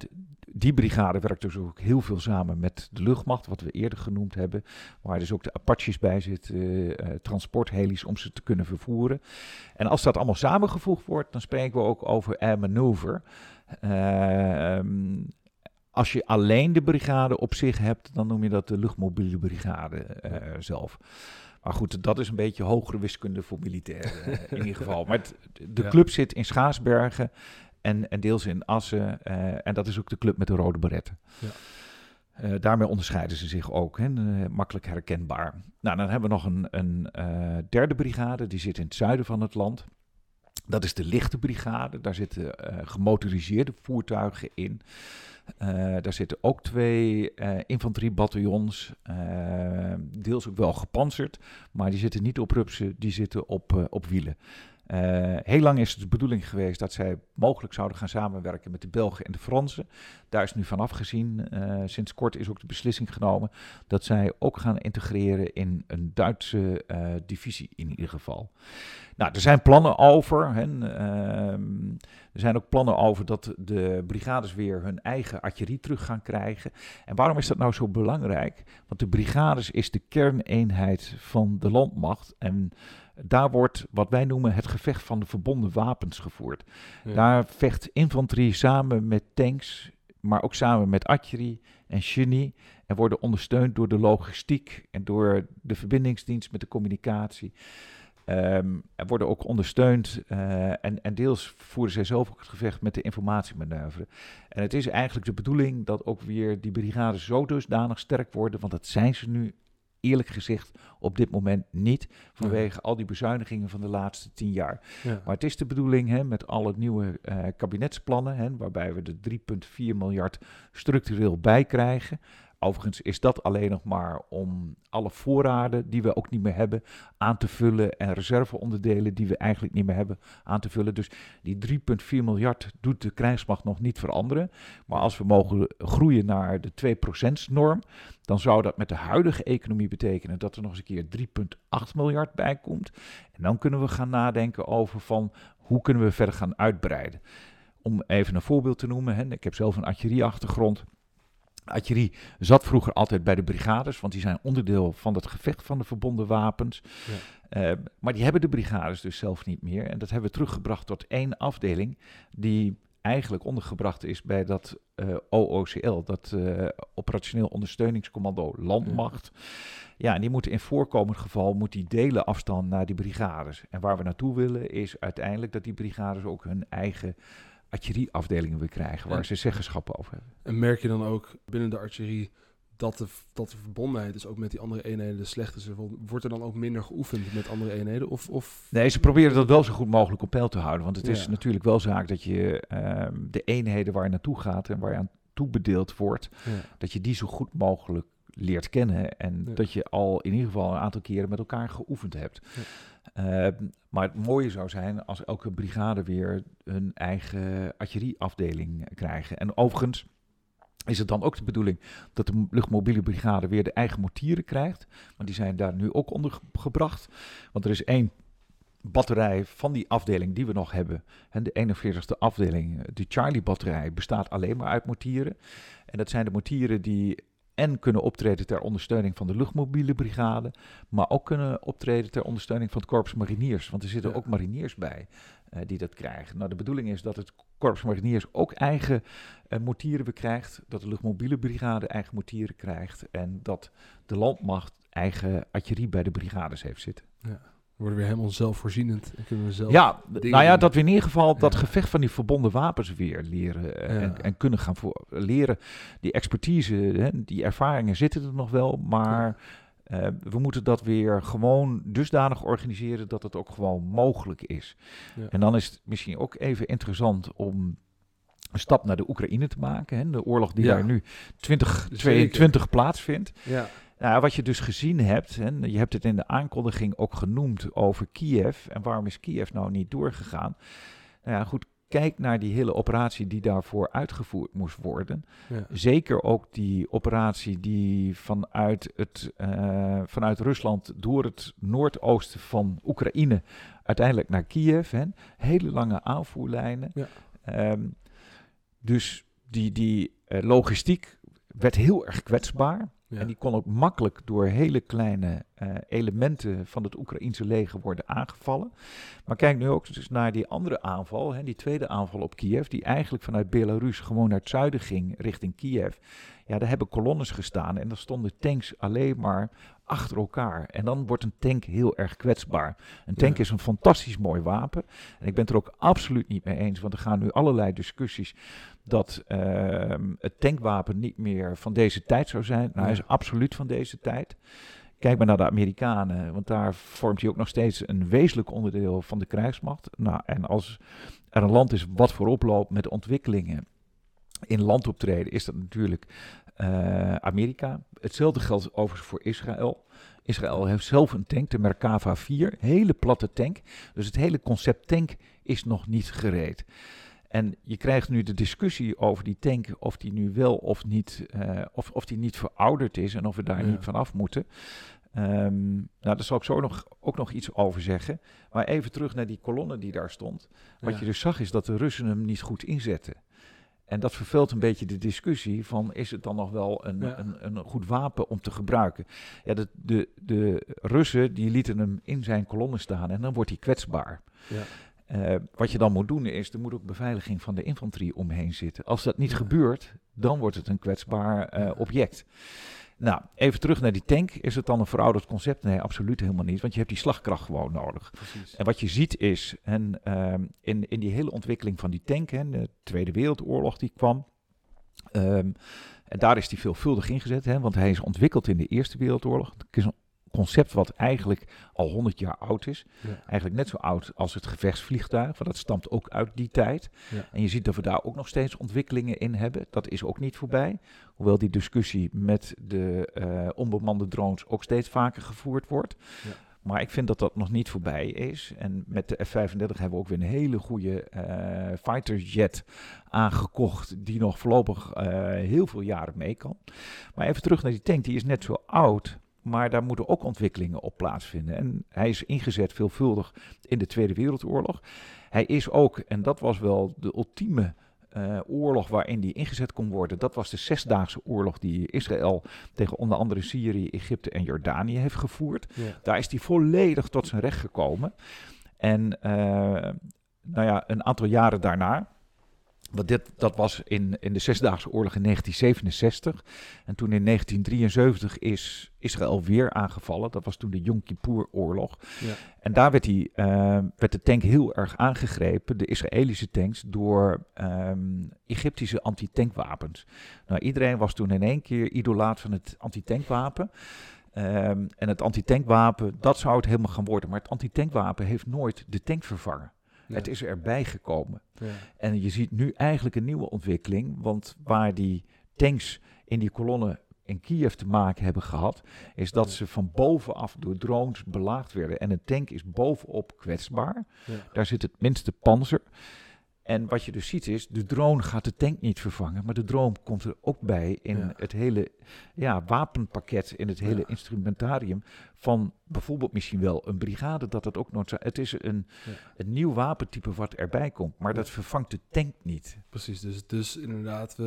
die brigade werkt dus ook heel veel samen met de luchtmacht, wat we eerder genoemd hebben, waar dus ook de Apaches bij zitten, eh, eh, transportheli's om ze te kunnen vervoeren. En als dat allemaal samengevoegd wordt, dan spreken we ook over air maneuver. Ehm, als je alleen de brigade op zich hebt, dan noem je dat de luchtmobiele brigade eh, zelf. Maar goed, dat is een beetje hogere wiskunde voor militairen eh, in ieder geval. Maar het- de Ja. club zit in Schaarsbergen en, en deels in Assen. eh, en dat is ook de club met de rode beretten. Ja. Daarmee onderscheiden ze zich ook, hè, makkelijk herkenbaar. Nou, dan hebben we nog een, een derde brigade, die zit in het zuiden van het land. Dat is de lichte brigade. Daar zitten gemotoriseerde voertuigen in. Eh, daar zitten ook twee eh infanteriebataljons, eh, deels ook wel gepantserd, maar die zitten niet op rupsen, die zitten op, op wielen. Eh, heel lang is het de bedoeling geweest dat zij mogelijk zouden gaan samenwerken met de Belgen en de Fransen. Daar is nu van afgezien. Eh, sinds kort is ook de beslissing genomen dat zij ook gaan integreren in een Duitse eh, divisie in ieder geval. Nou, er zijn plannen over. Hè, ehm, er zijn ook plannen over dat de brigades weer hun eigen artillerie terug gaan krijgen. En waarom is dat nou zo belangrijk? Want de brigades is de kerneenheid van de landmacht. En daar wordt wat wij noemen het gevecht van de verbonden wapens gevoerd. Ja. Daar vecht infanterie samen met tanks, maar ook samen met artillerie en genie. En worden ondersteund door de logistiek en door de verbindingsdienst met de communicatie. Ehm, er worden ook ondersteund eh, en, en deels voeren zij zelf ook het gevecht met de informatiemanoeuvre. En het is eigenlijk de bedoeling dat ook weer die brigades zo dusdanig sterk worden, want dat zijn ze nu eerlijk gezegd op dit moment niet, vanwege al die bezuinigingen van de laatste tien jaar. Ja. Maar het is de bedoeling hè, met alle nieuwe eh, kabinetsplannen, hè, waarbij we de 3,4 miljard structureel bij krijgen. Overigens is dat alleen nog maar om alle voorraden die we ook niet meer hebben aan te vullen en reserveonderdelen die we eigenlijk niet meer hebben aan te vullen. Dus die 3,4 miljard doet de krijgsmacht nog niet veranderen. Maar als we mogen groeien naar de 2% norm, dan zou dat met de huidige economie betekenen dat er nog eens een keer 3,8 miljard bij komt. En dan kunnen we gaan nadenken over van hoe kunnen we verder gaan uitbreiden. Om even een voorbeeld te noemen, hè, ik heb zelf een artillerieachtergrond. Artillerie zat vroeger altijd bij de brigades, want die zijn onderdeel van het gevecht van de verbonden wapens. Ja. Eh, maar die hebben de brigades dus zelf niet meer. En dat hebben we teruggebracht tot één afdeling, die eigenlijk ondergebracht is bij dat uh, OOCL, dat uh, Operationeel Ondersteuningscommando Landmacht. Ja. en die moeten in voorkomend geval moet die delen afstand naar die brigades. En waar we naartoe willen is uiteindelijk dat die brigades ook hun eigen artillerieafdelingen weer krijgen, waar ze zeggenschap over hebben. En merk je dan ook binnen de artillerie dat de, dat de verbondenheid dus ook met die andere eenheden de slecht is. Wordt er dan ook minder geoefend met andere eenheden? Of, of... Nee, ze proberen dat wel zo goed mogelijk op peil te houden. Want het is natuurlijk wel zaak dat je ehm, de eenheden waar je naartoe gaat en waar je aan toe bedeeld wordt, dat je die zo goed mogelijk leert kennen. En dat je al in ieder geval een aantal keren met elkaar geoefend hebt. Ehm, maar het mooie zou zijn als elke brigade weer een eigen artillerieafdeling krijgen. En overigens is het dan ook de bedoeling dat de luchtmobiele brigade weer de eigen mortieren krijgt. Want die zijn daar nu ook onder gebracht. Want er is één batterij van die afdeling die we nog hebben. En de 41ste afdeling, de Charlie-batterij, bestaat alleen maar uit mortieren. En dat zijn de mortieren die en kunnen optreden ter ondersteuning van de luchtmobiele brigade, maar ook kunnen optreden ter ondersteuning van het korps mariniers. Want er zitten ook mariniers bij uh, die dat krijgen. Nou, de bedoeling is dat het korps mariniers ook eigen uh, mortieren krijgt, dat de luchtmobiele brigade eigen mortieren krijgt en dat de landmacht eigen artillerie bij de brigades heeft zitten. Ja worden weer helemaal zelfvoorzienend. En kunnen we zelf ja, nou ja, dat we in ieder geval dat gevecht van die verbonden wapens weer leren eh, en, en, kunnen gaan voor, leren. Die expertise, hè, die ervaringen zitten er nog wel, maar uh, we moeten dat weer gewoon dusdanig organiseren dat het ook gewoon mogelijk is. En dan is het misschien ook even interessant om een stap naar de Oekraïne te maken. Hè, de oorlog die daar nu 2022 plaatsvindt. Ja. Nou, wat je dus gezien hebt, en je hebt het in de aankondiging ook genoemd over Kiev. En waarom is Kiev nou niet doorgegaan? Nou ja, goed, kijk naar die hele operatie die daarvoor uitgevoerd moest worden. Ja. Zeker ook die operatie die vanuit, het, uh, vanuit Rusland door het noordoosten van Oekraïne uiteindelijk naar Kiev. Hè, hele lange aanvoerlijnen. Ja. Um, dus die, die uh, logistiek werd heel erg kwetsbaar. En die kon ook makkelijk door hele kleine uh, elementen van het Oekraïense leger worden aangevallen. Maar kijk nu ook dus naar die andere aanval, hè, die tweede aanval op Kiev, die eigenlijk vanuit Belarus gewoon naar het zuiden ging, richting Kiev. Ja, daar hebben kolonnes gestaan en daar stonden tanks alleen maar achter elkaar. En dan wordt een tank heel erg kwetsbaar. Een tank is een fantastisch mooi wapen. En ik ben het er ook absoluut niet mee eens, want er gaan nu allerlei discussies dat uh, het tankwapen niet meer van deze tijd zou zijn. Nou, hij is absoluut van deze tijd. Kijk maar naar de Amerikanen, want daar vormt hij ook nog steeds een wezenlijk onderdeel van de krijgsmacht. Nou, en als er een land is wat voorop loopt met ontwikkelingen in landoptreden, is dat natuurlijk uh, Amerika. Hetzelfde geldt overigens voor Israël. Israël heeft zelf een tank, de Merkava 4, hele platte tank. Dus het hele concept tank is nog niet gereed. En je krijgt nu de discussie over die tank, of die nu wel of niet, uh, of, of die niet verouderd is en of we daar niet vanaf moeten. Um, nou, daar zal ik zo nog, ook nog iets over zeggen. Maar even terug naar die kolonne die daar stond. Wat je dus zag is dat de Russen hem niet goed inzetten. En dat vervult een beetje de discussie van is het dan nog wel een, een, een, goed wapen om te gebruiken. Ja, de, de, de Russen die lieten hem in zijn kolonne staan en dan wordt hij kwetsbaar. Ja. Uh, wat je dan moet doen is, er moet ook beveiliging van de infanterie omheen zitten. Als dat niet gebeurt, dan wordt het een kwetsbaar uh, object. Nou, even terug naar die tank. Is het dan een verouderd concept? Nee, absoluut helemaal niet. Want je hebt die slagkracht gewoon nodig. Precies. En wat je ziet is, en, uh, in, in die hele ontwikkeling van die tank, hè, de Tweede Wereldoorlog die kwam. Um, en daar is die veelvuldig ingezet, hè, want hij is ontwikkeld in de Eerste Wereldoorlog. Het is een concept wat eigenlijk al 100 jaar oud is. Eigenlijk net zo oud als het gevechtsvliegtuig, want dat stamt ook uit die tijd. Ja. En je ziet dat we daar ook nog steeds ontwikkelingen in hebben. Dat is ook niet voorbij. Hoewel die discussie met de uh, onbemande drones ook steeds vaker gevoerd wordt. Ja. Maar ik vind dat dat nog niet voorbij is. En met de F-35 hebben we ook weer een hele goede uh, fighter jet aangekocht. Die nog voorlopig uh, heel veel jaren mee kan. Maar even terug naar die tank. Die is net zo oud maar daar moeten ook ontwikkelingen op plaatsvinden. En hij is ingezet veelvuldig in de Tweede Wereldoorlog. Hij is ook, en dat was wel de ultieme uh, oorlog waarin die ingezet kon worden. Dat was de zesdaagse oorlog die Israël tegen onder andere Syrië, Egypte en Jordanië heeft gevoerd. Daar is hij volledig tot zijn recht gekomen. En uh, nou ja, een aantal jaren daarna, Want dit, dat was in, in de Zesdaagse Oorlog in 1967. En toen in 1973 is Israël weer aangevallen. Dat was toen de Yom Kippur-oorlog. Ja. En daar werd, die, eh, werd de tank heel erg aangegrepen, de Israëlische tanks, door ehm, Egyptische antitankwapens. Nou, iedereen was toen in één keer idolaat van het antitankwapen. Ehm, en het antitankwapen, dat zou het helemaal gaan worden. Maar het antitankwapen heeft nooit de tank vervangen. Ja. Het is erbij gekomen. Ja. En je ziet nu eigenlijk een nieuwe ontwikkeling, want waar die tanks in die kolonnen in Kiev te maken hebben gehad, is dat ze van bovenaf door drones belaagd werden. En een tank is bovenop kwetsbaar. Daar zit het minste panzer. En wat je dus ziet is, de drone gaat de tank niet vervangen, maar de drone komt er ook bij in Ja. het hele ja, wapenpakket, in het hele Ja. instrumentarium van bijvoorbeeld misschien wel een brigade, dat het ook nooit zo... Het is een, Ja. een nieuw wapentype wat erbij komt, maar dat vervangt de tank niet. Precies, dus, dus inderdaad, we,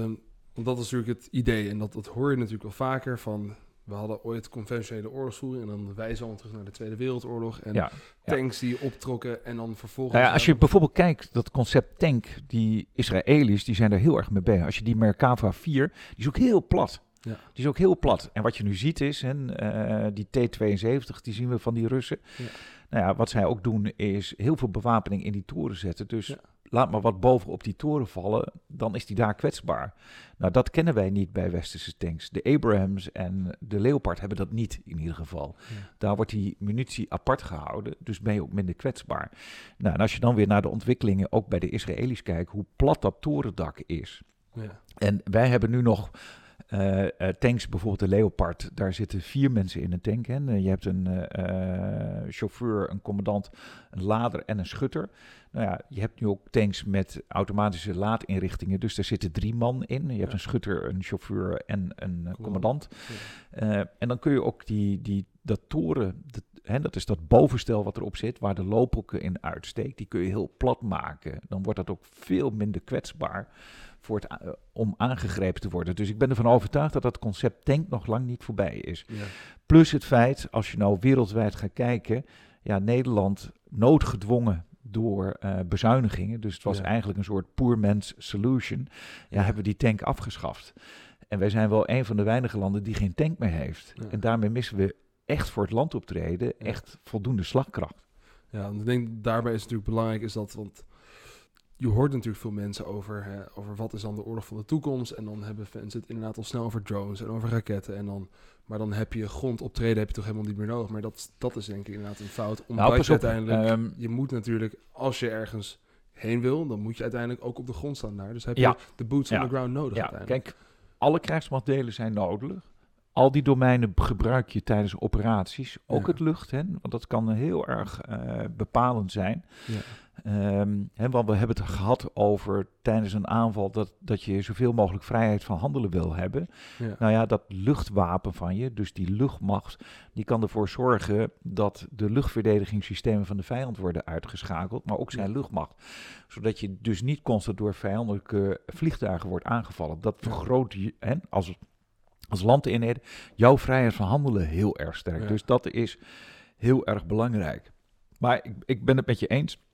want dat is natuurlijk het idee. En dat, dat hoor je natuurlijk wel vaker van... We hadden ooit conventionele oorlogsvoering en dan wijzen we terug naar de Tweede Wereldoorlog. En Ja, ja. tanks die optrokken en dan vervolgens... Nou ja, als je bijvoorbeeld kijkt, dat concept tank, die Israëli's, die zijn er heel erg mee bezig. Als je die Merkava 4, die is ook heel plat. Ja. Die is ook heel plat. En wat je nu ziet is, hè, eh, die T-72, die zien we van die Russen. Ja. Nou ja, wat zij ook doen is heel veel bewapening in die toren zetten. Dus Ja. Laat maar wat boven op die toren vallen, dan is die daar kwetsbaar. Nou, dat kennen wij niet bij westerse tanks. De Abrams en de Leopard hebben dat niet in ieder geval. Ja. Daar wordt die munitie apart gehouden, dus ben je ook minder kwetsbaar. Nou, en als je dan weer naar de ontwikkelingen ook bij de Israëli's kijkt, hoe plat dat torendak is. Ja, En wij hebben nu nog eh, eh, tanks, bijvoorbeeld de Leopard, daar zitten vier mensen in een tank. Hè. Eh, Je hebt een chauffeur, een commandant, een lader en een schutter. Nou ja, je hebt nu ook tanks met automatische laadinrichtingen, dus daar zitten drie man in. Je hebt Ja. een schutter, een chauffeur en een Commandant. ja. En dan kun je ook die, die, dat toren, dat, hè, dat is dat bovenstel wat erop zit, waar de loophoeken in uitsteekt, die kun je heel plat maken. Dan wordt dat ook veel minder kwetsbaar voor het, a- eh, om aangegrepen te worden. Dus ik ben ervan overtuigd dat dat concept tank nog lang niet voorbij is. Ja. Plus het feit, als je nou wereldwijd gaat kijken, ja, Nederland noodgedwongen door eh, bezuinigingen, dus het was Ja. eigenlijk een soort poor man's solution, ja, Ja. hebben we die tank afgeschaft. En wij zijn wel een van de weinige landen die geen tank meer heeft. Ja. En daarmee missen we echt voor het land optreden, echt voldoende slagkracht. Ja, en ik denk daarbij is natuurlijk belangrijk is dat, want je hoort natuurlijk veel mensen over, hè, over wat is dan de oorlog van de toekomst. En dan hebben fans het inderdaad al snel over drones en over raketten. En dan, maar dan heb je grondoptreden heb je toch helemaal niet meer nodig. Maar dat, dat is denk ik inderdaad een fout. Omdat Nou, uiteindelijk, ehm, je moet natuurlijk, als je ergens heen wil, dan moet je uiteindelijk ook op de grond staan daar. Dus heb Ja. je de boots on the ground nodig Ja, uiteindelijk. kijk, alle krijgsmachtdelen zijn nodig. Al die domeinen gebruik je tijdens operaties. Ook het lucht, hè, want dat kan heel erg eh, bepalend zijn. Ja. Hè, want we hebben het gehad over tijdens een aanval dat, dat je zoveel mogelijk vrijheid van handelen wil hebben. Ja. Nou ja, dat luchtwapen van je, dus die luchtmacht, die kan ervoor zorgen dat de luchtverdedigingssystemen van de vijand worden uitgeschakeld, maar ook zijn Ja. luchtmacht. Zodat je dus niet constant door vijandelijke vliegtuigen wordt aangevallen. Dat vergroot je, hè, als, als landeenheid jouw vrijheid van handelen heel erg sterk. Ja. Dus dat is heel erg belangrijk. Maar ik, ik ben het met je eens.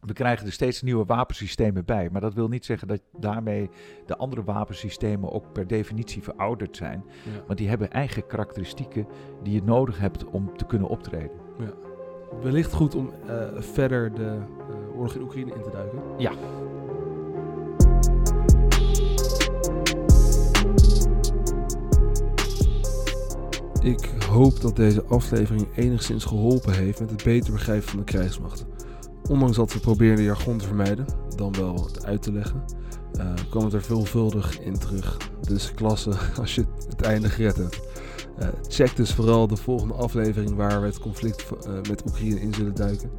We krijgen er steeds nieuwe wapensystemen bij. Maar dat wil niet zeggen dat daarmee de andere wapensystemen ook per definitie verouderd zijn. Ja. Want die hebben eigen karakteristieken die je nodig hebt om te kunnen optreden. Wellicht goed om eh, verder de eh, oorlog in Oekraïne in te duiken. Ja. Ik hoop dat deze aflevering enigszins geholpen heeft met het beter begrijpen van de krijgsmacht. Ondanks dat we proberen de jargon te vermijden, dan wel het uit te leggen, eh, kwam het er veelvuldig in terug. Dus klasse als je het einde gered hebt. Eh, check dus vooral de volgende aflevering waar we het conflict eh, met Oekraïne in zullen duiken.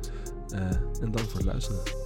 En dank voor het luisteren.